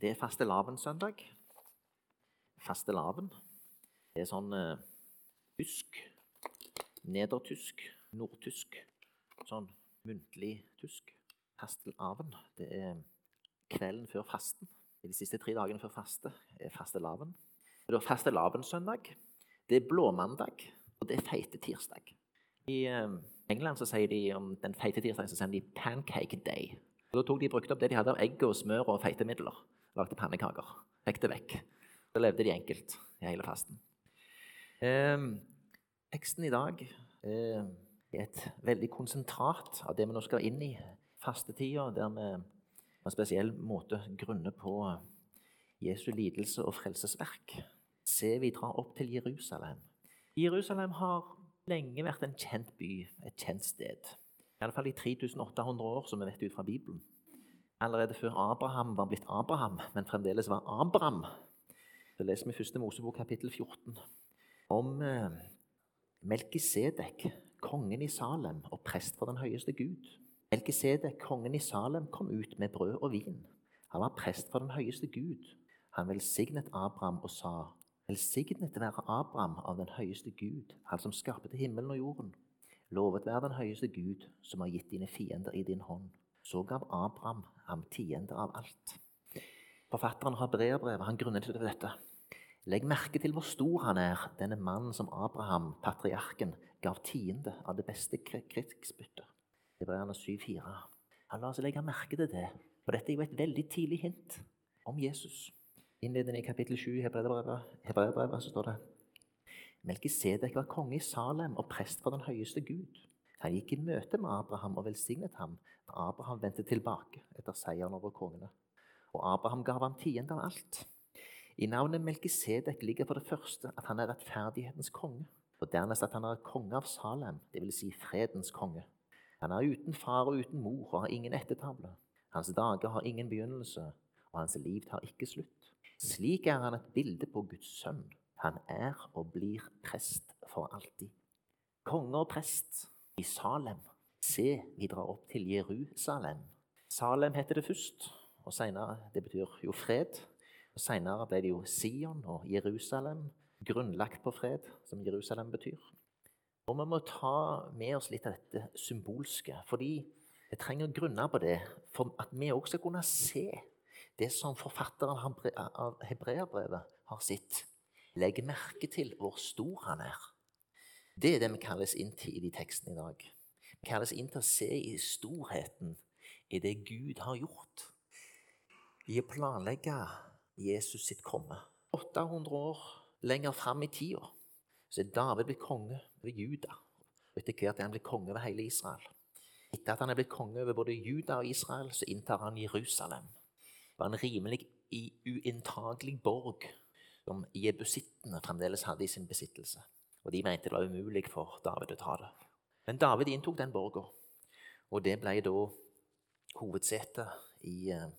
Det er fastelavnssøndag. Fastelavn. Det er sånn uh, tysk, nedertysk, nordtysk. Sånn muntlig tysk. Fastelavn. Det er kvelden før fasten. De siste tre dagene før faste er fastelavn. Det er fastelavnssøndag. Det er blåmandag, og det er feite tirsdag. I uh, England så sier de om den feite tirsdagen så sier de 'pancake day'. Og da tok de brukte opp det de hadde av egg og smør og feitemidler. Lagde pannekaker. Fikk det vekk. Så levde de enkelt i hele fasten. Eh, teksten i dag eh, er et veldig konsentrat av det vi nå skal inn i. Fastetida, der vi på en spesiell måte grunner på Jesu lidelse og frelsesverk. Se, vi drar opp til Jerusalem. Jerusalem har lenge vært en kjent by, et kjent sted. I alle fall i 3800 år, som vi vet ut fra Bibelen. Allerede før Abraham var blitt Abraham, men fremdeles var Abraham. Så leser vi første Mosebok kapittel 14 om eh, Melkisedek, kongen i Salem og prest for den høyeste Gud. Melkisedek, kongen i Salem, kom ut med brød og vin. Han var prest for den høyeste Gud. Han velsignet Abraham og sa, Velsignet være Abraham av den høyeste Gud, han som skapte himmelen og jorden. Lovet være den høyeste Gud, som har gitt dine fiender i din hånd. Så gav Abraham ham tiende av alt. Forfatteren har brevbrevet, han grunner til dette. Legg merke til hvor stor han er, denne mannen som Abraham, patriarken, gav tiende av det beste krigsbyttet. Hebreerne 7,4. Han la oss legge merke til det, for dette er jo et veldig tidlig hint om Jesus. Innledende i kapittel 7 i Hebreerbrevet står det Melkisedek var konge i Salem og prest for den høyeste Gud. Han gikk i møte med Abraham og velsignet ham da Abraham vendte tilbake etter seieren over kongene. Og Abraham gav ham tiende av alt. I navnet Melkisedek ligger for det første at han er rettferdighetens konge, og dernest at han er konge av Salem, dvs. Si fredens konge. Han er uten far og uten mor og har ingen ettertavle. Hans dager har ingen begynnelse, og hans liv tar ikke slutt. Slik er han et bilde på Guds sønn. Han er og blir prest for alltid. Konge og prest i Salem. Se, vi drar opp til Jerusalem. Salem heter det først, og senere det betyr jo fred. Og Senere ble det jo Sion og Jerusalem, grunnlagt på fred, som Jerusalem betyr. Og Vi må ta med oss litt av dette symbolske, fordi vi trenger grunner på det for at vi òg skal kunne se det som forfatteren av hebreerbrevet har sett. Legg merke til hvor stor han er. Det er det vi kalles inn til i de tekstene i dag. Vi kalles inn til å se i storheten i det Gud har gjort. I å planlegge Jesus sitt komme. 800 år lenger fram i tida så er David blitt konge over Juda. Og etter hvert er han blitt konge over hele Israel. Etter at han er blitt konge over både Juda og Israel, så inntar han Jerusalem. Det var en rimelig uinntagelig borg som jebusittene fremdeles hadde i sin besittelse. Og de mente det var umulig for David å ta det. Men David inntok den borga, og det ble da hovedsetet i, eh,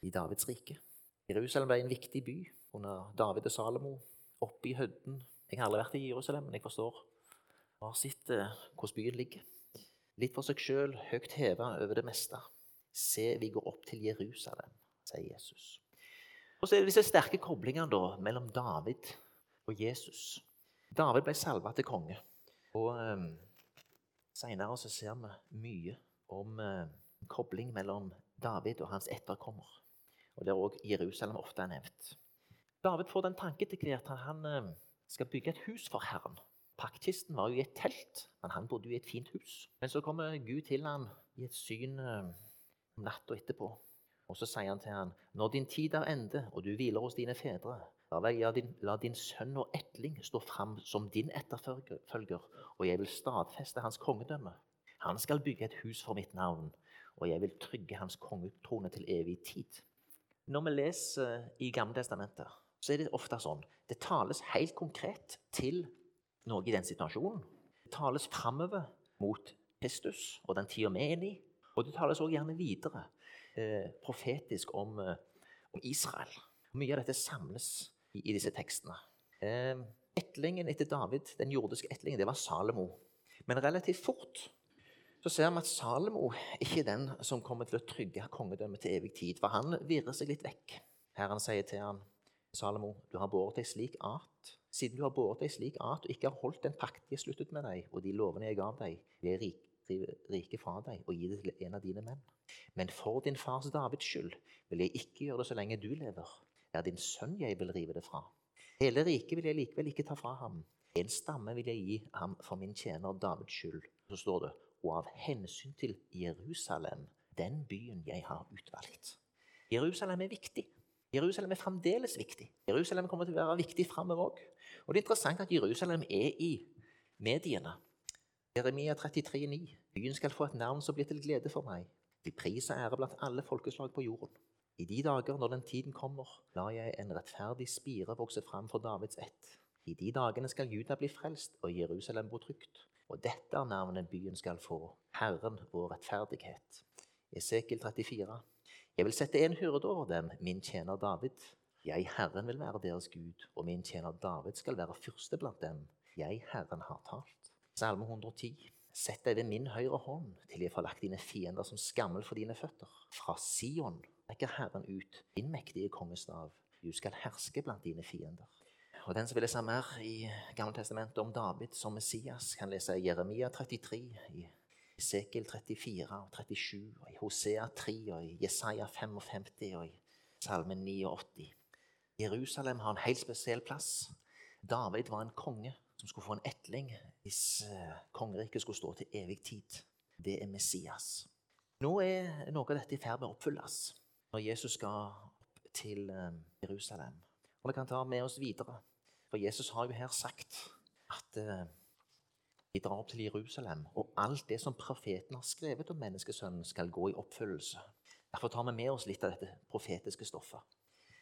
i Davids rike. Jerusalem ble en viktig by under David og Salomo, oppe i høyden. Jeg har aldri vært i Jerusalem, men jeg forstår og har sett eh, hvordan byen ligger. Litt for seg sjøl, høyt heva over det meste. Se, vi går opp til Jerusalem, sier Jesus. Og så er det disse sterke koblingene da, mellom David og Jesus. David ble salva til konge. Og eh, Seinere ser vi mye om eh, kobling mellom David og hans etterkommer og der òg Jerusalem ofte er nevnt. David får den tanke til hvert at han eh, skal bygge et hus for Herren. Paktkisten var jo i et telt, men han bodde jo i et fint hus. Men så kommer Gud til ham i et syn eh, natta etterpå. Og så sier han til ham, når din tid er ende, og du hviler hos dine fedre, da deg, la, din, la din sønn og etling stå fram som din etterfølger, og jeg vil stadfeste hans kongedømme. Han skal bygge et hus for mitt navn, og jeg vil trygge hans kongetrone til evig tid. Når vi leser i Gamle testamenter, så er det ofte sånn Det tales helt konkret til noe i den situasjonen. Det tales framover mot Kristus og den tida vi er inne i. Og det tales også gjerne videre eh, profetisk om, eh, om, Israel. Mye av dette samles i, disse tekstene. Eh, etlingen etter David, den jordiske etlingen, det var Salomo. Men relativt fort så ser vi at Salomo ikke er den som kommer til å trygge kongedømmet til evig tid. For han virrer seg litt vekk Herren sier til han, Salomo, du har båret deg slik at siden du har båret deg slik at og ikke har holdt den pakt jeg sluttet med deg, og de lovene jeg gav deg, vil jeg rike, rike fra deg og gi det til en av dine menn. Men for din fars Davids skyld vil jeg ikke gjøre det så lenge du lever. Er din sønn jeg vil rive det fra. Hele riket vil jeg likevel ikke ta fra ham. En stamme vil jeg gi ham for min tjener Davids skyld. Så står det, og av hensyn til Jerusalem, den byen jeg har utvalgt. Jerusalem er viktig. Jerusalem er fremdeles viktig. Jerusalem kommer til å være viktig framover òg. Og det er interessant at Jerusalem er i mediene. Jeremia 33, 33,9. Byen skal få et navn som blir til glede for meg. De pris og ære blant alle folkeslag på jorden. I de dager, når den tiden kommer, lar jeg en rettferdig spire vokse fram for Davids ett. I de dagene skal Juda bli frelst og Jerusalem bo trygt. Og dette er navnet byen skal få, Herren vår rettferdighet. Esekiel 34. Jeg vil sette en hyrde over dem, min tjener David. Jeg, Herren, vil være deres Gud, og min tjener David skal være fyrste blant dem. Jeg, Herren, har talt. Salme 110. Sett deg ved min høyre hånd til jeg får lagt dine fiender som skammel for dine føtter. Fra Sion rekker Herren ut din mektige kongestav. Du skal herske blant dine fiender. Og Den som vil lese mer i Gamle testamentet om David som Messias, kan lese Jeremia 33, i Sekel 34 og 37, og i Hosea 3 og i Jesaja 55 og i Salme 89. Jerusalem har en helt spesiell plass. David var en konge som skulle få en etling hvis eh, kongeriket skulle stå til evig tid. Det er Messias. Nå er noe av dette i ferd med å oppfylles når Jesus skal opp til eh, Jerusalem. Og Vi kan ta med oss videre, for Jesus har jo her sagt at de vi drar opp til Jerusalem, og alt det som profeten har skrevet om menneskesønnen, skal gå i oppfyllelse. Derfor tar vi med oss litt av dette profetiske stoffet.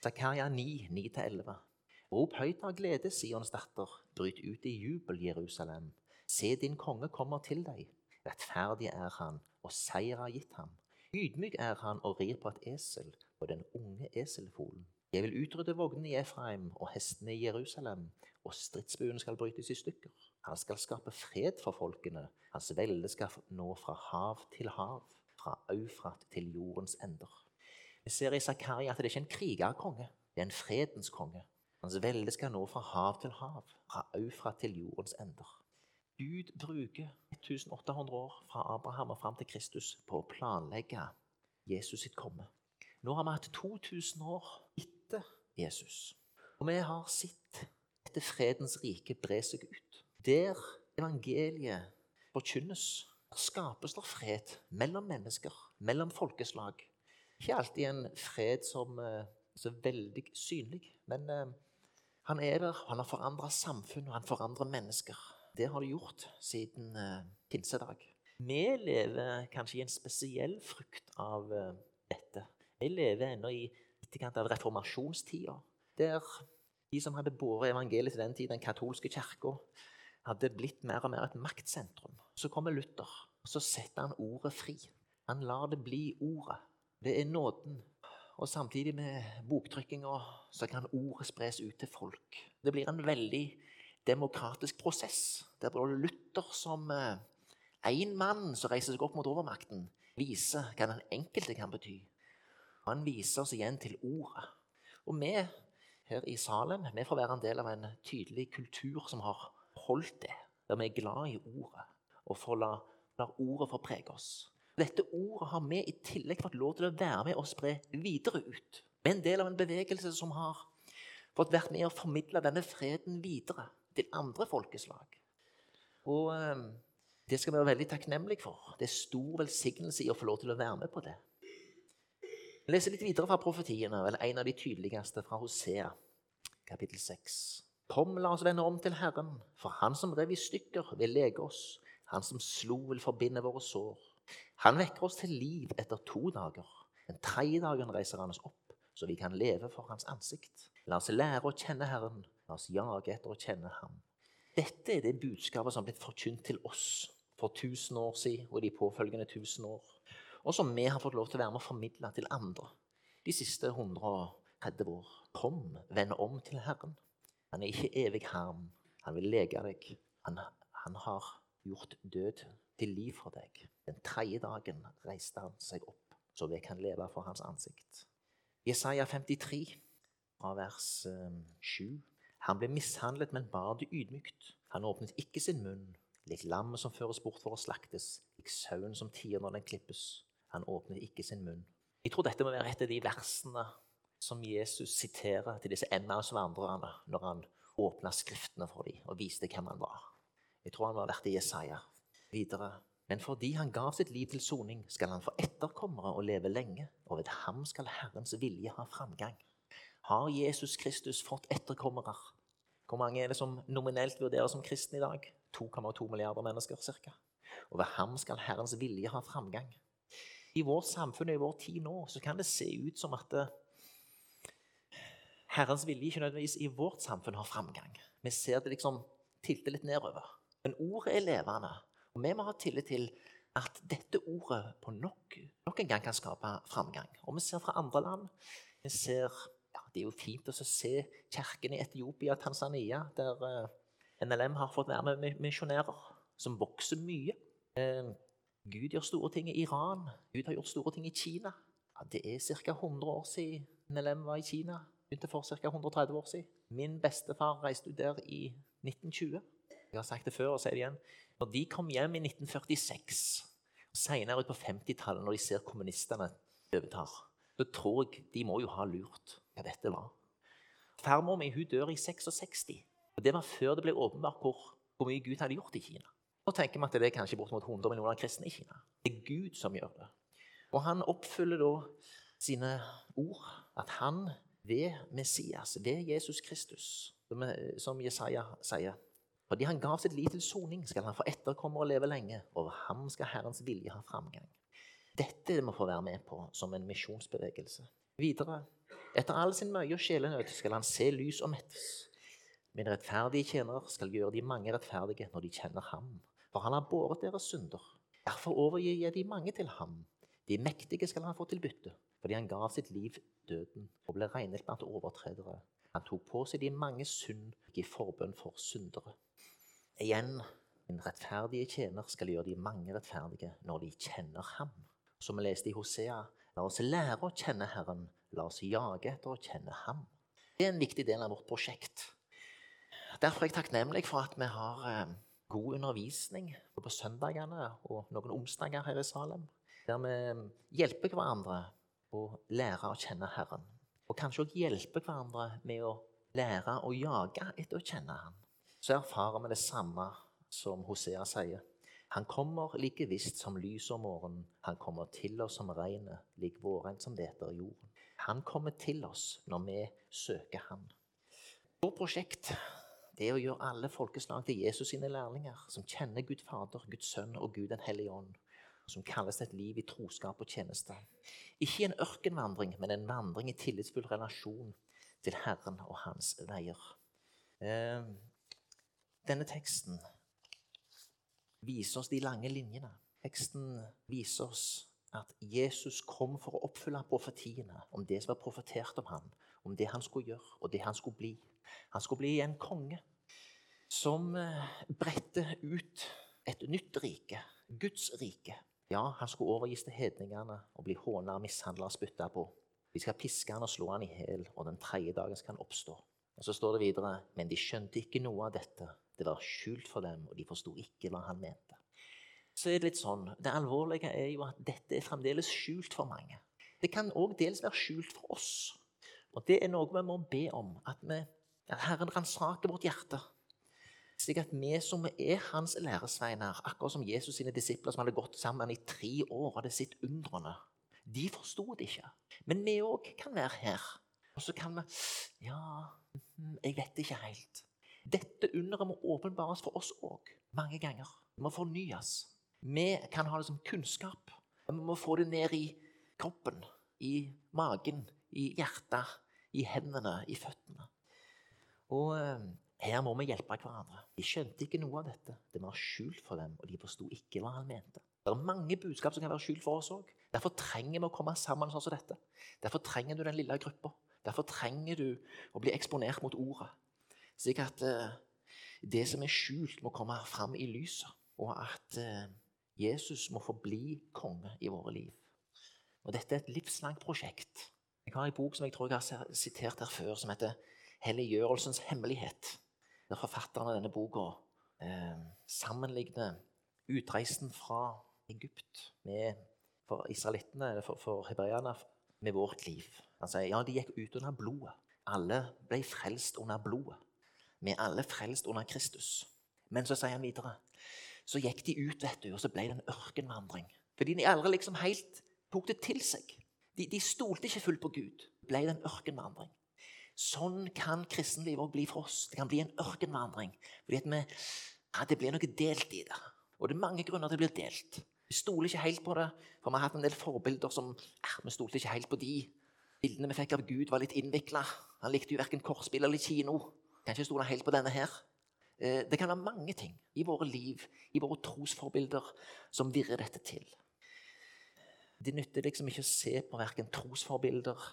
Zakaria 9, 9-11. Rop høyt av glede, Sions datter. Bryt ut i jubel, Jerusalem. Se, din konge kommer til deg. Rettferdig er han, og seier er gitt ham. Ydmyk er han og rir på et esel, på den unge eselfolen. Jeg vil utrydde vognene i Efraim og hestene i Jerusalem, og stridsbuen skal brytes i stykker. Han skal skape fred for folkene, hans velde skal nå fra hav til hav, fra Eufrat til jordens ender. Vi ser i Zakaria at det er ikke en krigerkonge, det er en fredens konge. Hans velde skal nå fra hav til hav, fra Eufrat til jordens ender. Gud bruker 1800 år fra Abraham og fram til Kristus på å planlegge Jesus sitt komme. Nå har vi hatt 2000 år etter Jesus, og vi har sett dette fredens rike bre seg ut. Der evangeliet forkynnes, skapes det fred mellom mennesker, mellom folkeslag. Ikke alltid en fred som er eh, så veldig synlig, men eh, han er der. Han har forandra samfunn, og han forandrer mennesker. Det har det gjort siden uh, pinsedag. Vi lever kanskje i en spesiell frukt av dette. Vi lever ennå i etterkant av reformasjonstida, der de som hadde båret evangeliet til den tid, den katolske kirka, hadde blitt mer og mer et maktsentrum. Så kommer Luther, og så setter han ordet fri. Han lar det bli ordet. Det er nåden. Og samtidig med boktrykkinga så kan ordet spres ut til folk. Det blir en veldig demokratisk prosess. Der både Luther som én eh, mann som reiser seg opp mot overmakten, viser hva den enkelte kan bety. Og han viser oss igjen til ordet. Og vi her i Salem vi får være en del av en tydelig kultur som har holdt det, der vi er glad i ordet, og får la, la ordet få prege oss. Dette ordet har vi i tillegg fått lov til å være med og spre videre ut. Vi er en del av en bevegelse som har fått vært med å formidle denne freden videre til andre folkeslag. Og eh, det skal vi være veldig takknemlige for. Det er stor velsignelse i å få lov til å være med på det. Jeg leser litt videre fra profetiene, eller en av de tydeligste fra Hosea, kapittel 6. Kom, la oss vende om til Herren, for Han som rev i stykker, vil lege oss. Han som slo, vil forbinde våre sår. Han vekker oss til liv etter to dager. Den tredje dagen reiser han oss opp, så vi kan leve for hans ansikt. La oss lære å kjenne Herren. La oss jage etter å kjenne Ham. Dette er det budskapet som er blitt forkynt til oss for 1000 år siden og de påfølgende 1000 år, og som vi har fått lov til å være med å formidle til andre de siste 130 år. Kom, vend om til Herren. Han er ikke evig harm. Han vil lege deg. Han, han har gjort død til liv for deg. Den tredje dagen reiste han seg opp, så vi kan leve for hans ansikt. Jesaja 53, fra vers eh, 7. Han ble mishandlet, men bar det ydmykt. Han åpnet ikke sin munn, lik lammet som føres bort for å slaktes, lik sauen som tier når den klippes. Han åpnet ikke sin munn. Jeg tror dette må være et av de versene som Jesus siterer til disse Emmaus-vandrerne når han åpna Skriftene for dem og viste hvem han var. Jeg tror han var vært i Jesaja. Videre. Men fordi han gav sitt liv til soning, skal han få etterkommere og leve lenge, og ved ham skal Herrens vilje ha framgang. Har Jesus Kristus fått etterkommere? Hvor mange er det som nominelt vurderes som kristne i dag? 2,2 milliarder mennesker ca. Og ved ham skal Herrens vilje ha framgang. I vårt samfunn og i vår tid nå så kan det se ut som at eh, Herrens vilje ikke nødvendigvis i vårt samfunn har framgang. Vi ser det liksom tilte litt nedover. Men ordet er levende, og vi må ha tillit til at dette ordet på nok, nok en gang kan skape framgang. Og vi ser fra andre land vi ser det er jo fint å se kirken i Etiopia og Tanzania, der eh, NLM har fått være med misjonærer, som vokser mye. Eh, Gud gjør store ting i Iran. Gud har gjort store ting i Kina. Ja, det er ca. 100 år siden NLM var i Kina. Begynte for ca. 130 år siden. Min bestefar reiste ut der i 1920. Jeg har sagt det før og sier det igjen. Når de kom hjem i 1946, og senere ut på 50-tallet, når de ser kommunistene overtar, så tror jeg de må jo ha lurt hva dette var. Farmor mi dør i 66. og Det var før det ble åpenbart hvor, hvor, mye Gud hadde gjort i Kina. Nå tenker vi at det er kanskje bortimot 100 millioner kristne i Kina. Det er Gud som gjør det. Og han oppfyller da sine ord, at han ved Messias, ved Jesus Kristus, som Jesaja sier Fordi han gav sitt liv til soning, skal han få etterkomme og leve lenge. Over ham skal Herrens vilje ha framgang. Dette må få være med på som en misjonsbevegelse. Videre etter all sin møye og sjelenød skal han se lys og mettes. Min rettferdige tjener skal gjøre de mange rettferdige når de kjenner ham. For han har båret deres synder. Derfor overgir jeg de mange til ham. De mektige skal han få til bytte, fordi han gav sitt liv døden og ble regnet blant overtredere. Han tok på seg de mange synd i forbønn for syndere. Igjen, en rettferdige tjener skal gjøre de mange rettferdige når de kjenner ham. Som vi leste i Hosea, la oss lære å kjenne Herren, La oss jage etter å kjenne ham. Det er en viktig del av vårt prosjekt. Derfor er jeg takknemlig for at vi har eh, god undervisning på søndagene og noen onsdager her i Salem, der vi hjelper hverandre å lære å kjenne Herren. Og kanskje også hjelpe hverandre med å lære å jage etter å kjenne han. Så erfarer vi det samme som Hosea sier. Han kommer like visst som lys om morgenen. Han kommer til oss som regnet, lik vårregn som deter jorden. Han kommer til oss når vi søker Han. Vårt prosjekt er å gjøre alle folkeslag til Jesus sine lærlinger, som kjenner Gud Fader, Guds Sønn og Gud den hellige ånd, som kalles et liv i troskap og tjeneste. Ikke en ørkenvandring, men en vandring i tillitsfull relasjon til Herren og hans veier. Eh, denne teksten viser oss de lange linjene. Teksten viser oss at Jesus kom for å oppfylle profetiene om det som var profetert om ham, om det han skulle gjøre, og det han skulle bli. Han skulle bli en konge som eh, bredte ut et nytt rike, Guds rike. Ja, han skulle overgis til hedningene og bli hånet, mishandla og spytta på. De skal piske han og slå han i hjel, og den tredje dagen skal han oppstå. Og Så står det videre, men de skjønte ikke noe av dette. Det var skjult for dem, og de forsto ikke hva han mente så er det litt sånn Det alvorlige er jo at dette er fremdeles skjult for mange. Det kan òg dels være skjult for oss. Og det er noe vi må be om. At, vi, at Herren ransaker vårt hjerte. Slik at vi som er hans læresveiner, akkurat som Jesus sine disipler som hadde gått sammen i tre år, hadde sett undrene, de forsto det ikke. Men vi òg kan være her. Og så kan vi Ja, mhm, jeg vet ikke helt. Dette underet må åpenbares for oss òg, mange ganger. Det må fornyes. Vi kan ha det som kunnskap. Vi må få det ned i kroppen, i magen, i hjertet, i hendene, i føttene. Og eh, her må vi hjelpe hverandre. De skjønte ikke noe av dette. Det var skjult for dem, og de forsto ikke hva han mente. Det er mange budskap som kan være skjult for oss òg. Derfor trenger vi å komme sammen sånn som dette. Derfor trenger du den lille gruppa. Derfor trenger du å bli eksponert mot ordet. Slik at uh, det som er skjult, må komme fram i lyset. Og at uh, Jesus må forbli konge i våre liv. Og Dette er et livslangt prosjekt. Jeg har en bok som jeg tror jeg har sitert her før, som heter 'Helliggjørelsens hemmelighet'. Der forfatteren av denne boka eh, sammenligner utreisen fra Egypt med, for israelittene, for, for hebreerne, med vårt liv. Han sier ja, de gikk ut under blodet. Alle ble frelst under blodet. Vi er alle frelst under Kristus. Men så sier han videre så gikk de ut, vet du, og så ble det en ørkenvandring. Fordi de aldri liksom helt tok det til seg. De, de stolte ikke fullt på Gud. Ble det en ørkenvandring. Sånn kan kristenlivet òg bli for oss. Det kan bli en ørkenvandring. Fordi vi, ja, Det blir noe delt i det. Og det er mange grunner til det blir delt. Vi stoler ikke helt på det, for vi har hatt en del forbilder som ja, Vi stolte ikke helt på de. Bildene vi fikk av Gud, var litt innvikla. Han likte jo verken kortspill eller kino. Kan ikke stole helt på denne her. Eh, det kan være mange ting i våre liv, i våre trosforbilder, som virrer dette til. Det nytter liksom ikke å se på verken trosforbilder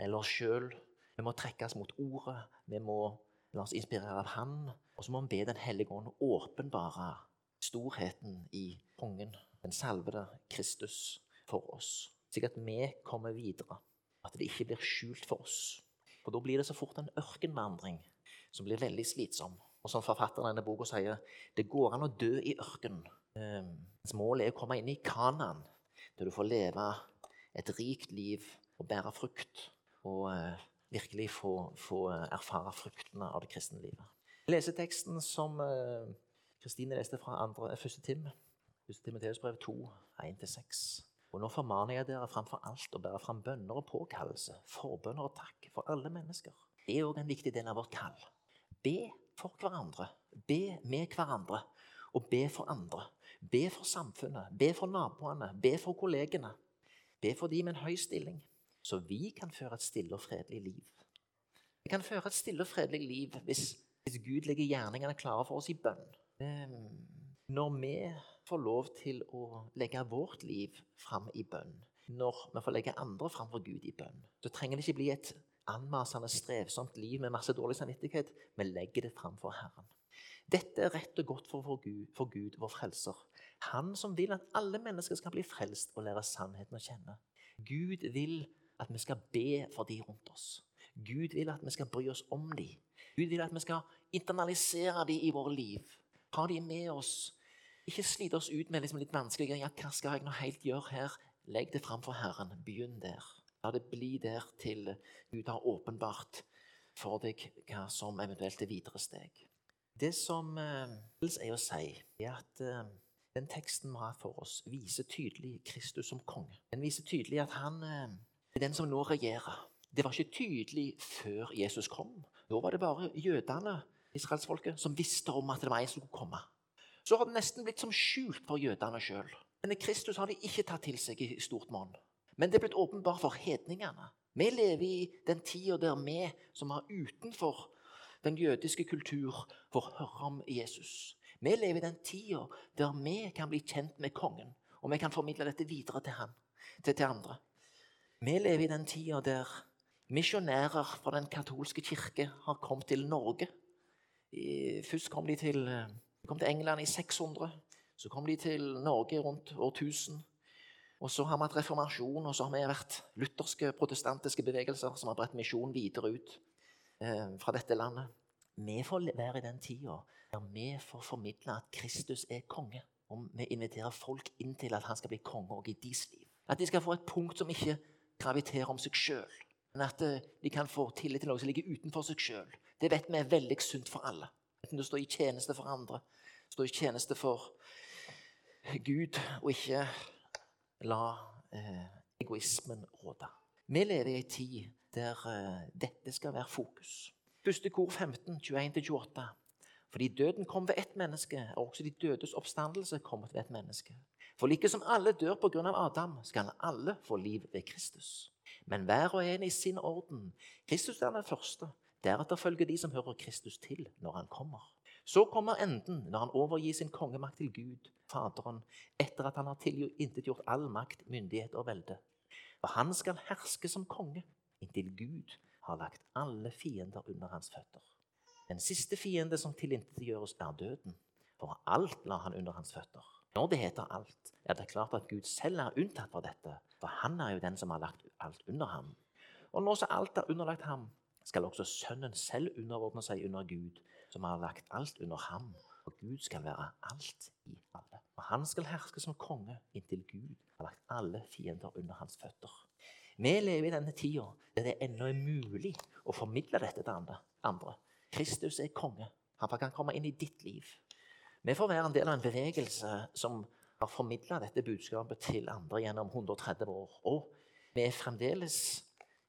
eller oss sjøl. Vi må trekkes mot ordet. Vi må la oss inspirere av Han. Og så må vi be Den hellige ånd åpenbare storheten i kongen, den salvede Kristus, for oss. Slik at vi kommer videre. At det ikke blir skjult for oss. For da blir det så fort en ørkenvandring som blir veldig slitsom. Og som forfatteren av denne boka sier, det går an å dø i ørkenen. Um, målet er å komme inn i Kanan, der du får leve et rikt liv og bære frukt. Og uh, virkelig få, få, erfare fruktene av det kristne livet. Leseteksten som uh, Kristine leste fra andre, første Tim, 1. Timoteus brev 2, 1-6. Og nå formaner jeg dere framfor alt å bære fram bønner og påkallelse, forbønner og takk for alle mennesker. Det er òg en viktig del av vårt kall. Be for hverandre. Be med hverandre. Og be for andre. Be for samfunnet. Be for naboene. Be for kollegene. Be for de med en høy stilling, så vi kan føre et stille og fredelig liv. Vi kan føre et stille og fredelig liv hvis, hvis Gud legger gjerningene klare for oss i bønn. Ehm, når vi får lov til å legge vårt liv fram i bønn, når vi får legge andre fram for Gud i bønn, så trenger det ikke bli et anmasende, strevsomt liv med masse dårlig samvittighet. Vi legger det fram for Herren. Dette er rett og godt for, Gud, for Gud, vår frelser. Han som vil at alle mennesker skal bli frelst og lære sannheten å kjenne. Gud vil at vi skal be for de rundt oss. Gud vil at vi skal bry oss om de. Gud vil at vi skal internalisere de i våre liv. Ha de med oss. Ikke slite oss ut med liksom litt vanskelige ja, hva skal jeg nå helt gjøre her? Legg det fram for Herren. Begynn der. La det bli der til Gud har åpenbart for deg hva som eventuelt er videre steg. Det som eh, er å si, er at eh, den teksten vi har for oss, viser tydelig Kristus som konge. Den viser tydelig at han eh, den som nå regjerer. Det var ikke tydelig før Jesus kom. Da var det bare jødene, israelsfolket, som visste om at det var en som skulle komme. Så har det nesten blitt som skjult for jødene sjøl. Denne Kristus har de ikke tatt til seg i stort monn. Men det er blitt åpenbart for hedningene. Vi lever i den tida der vi som er utenfor den jødiske kultur, får høre om Jesus. Vi lever i den tida der vi kan bli kjent med kongen, og vi kan formidle dette videre til han, til, til andre. Vi lever i den tida der misjonærer fra den katolske kirke har kommet til Norge. Først kom de til, kom til England i 600. Så kom de til Norge rundt år 1000. Og så har vi hatt reformasjon, og så har vi vært lutherske, protestantiske bevegelser som har bredt misjon videre ut eh, fra dette landet. Vi får være i den tida der vi får formidle at Kristus er konge. Og vi inviterer folk inn til at han skal bli konge òg i deres liv. At de skal få et punkt som ikke graviterer om seg sjøl, men at eh, de kan få tillit til noe som ligger utenfor seg sjøl. Det vet vi er veldig sunt for alle. Enten du står i tjeneste for andre, står i tjeneste for Gud og ikke la eh, egoismen råde. Vi lever i en tid der eh, dette skal være fokus. Første kor 15, 21-28. Fordi døden kom ved ett menneske, er også de dødes oppstandelse kommet ved ett menneske. For like som alle dør av Adam, skal alle få liv ved Kristus. Men hver og en i sin orden. Kristus er den første. Deretter følger de som hører Kristus til når han kommer. Så kommer enden når han overgir sin kongemakt til Gud, Faderen, etter at han har tilintetgjort all makt, myndighet og velde. For han skal herske som konge inntil Gud har lagt alle fiender under hans føtter. Den siste fiende som tilintetgjøres, er døden. For alt la han under hans føtter. Når det heter alt, er det klart at Gud selv er unntatt fra dette, for han er jo den som har lagt alt under ham. Og nå som alt er underlagt ham, skal også Sønnen selv underordne seg under Gud, som har lagt alt under ham. Og Gud skal være alt i alle. Og han skal herske som konge inntil Gud har lagt alle fiender under hans føtter. Vi lever i denne tida der det ennå er mulig å formidle dette til andre. Kristus er konge. Han kan komme inn i ditt liv. Vi får være en del av en bevegelse som har formidla dette budskapet til andre gjennom 130 år. Og vi er fremdeles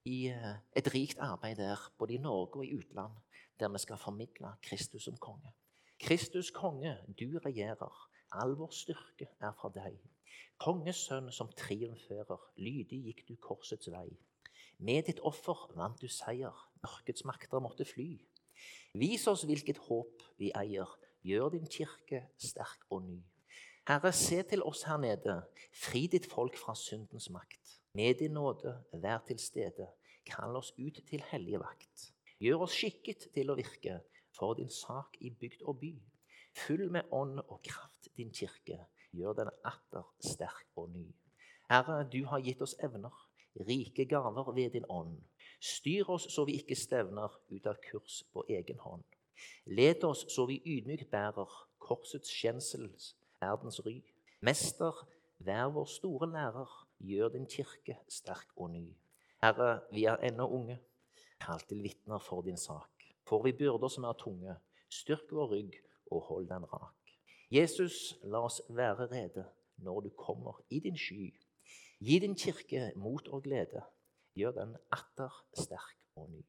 i eh, et rikt arbeid der, både i Norge og i utland, der vi skal formidle Kristus som konge. Kristus konge, du regjerer. All vår styrke er fra deg. Konges sønn som triumferer, lydig gikk du korsets vei. Med ditt offer vant du seier, mørkets makter måtte fly. Vis oss hvilket håp vi eier, gjør din kirke sterk og ny. Herre, se til oss her nede, fri ditt folk fra syndens makt. Med din nåde, vær til stede, kall oss ut til hellige vakt. Gjør oss skikket til å virke for din sak i bygd og by. Fyll med ånd og kraft din kirke, gjør den atter sterk og ny. Herre, du har gitt oss evner, rike gaver ved din ånd. Styr oss så vi ikke stevner ut av kurs på egen hånd. Led oss så vi ydmykt bærer korsets skjensels verdens ry. Mester, vær vår store lærer, gjør din kirke sterk og ny. Herre, vi er ennå unge, kall til vitner for din sak. Får vi byrder som er tunge, styrk vår rygg og hold den rak. Jesus, la oss være rede når du kommer i din sky. Gi din kirke mot og glede. Gjør den atter sterk og ny.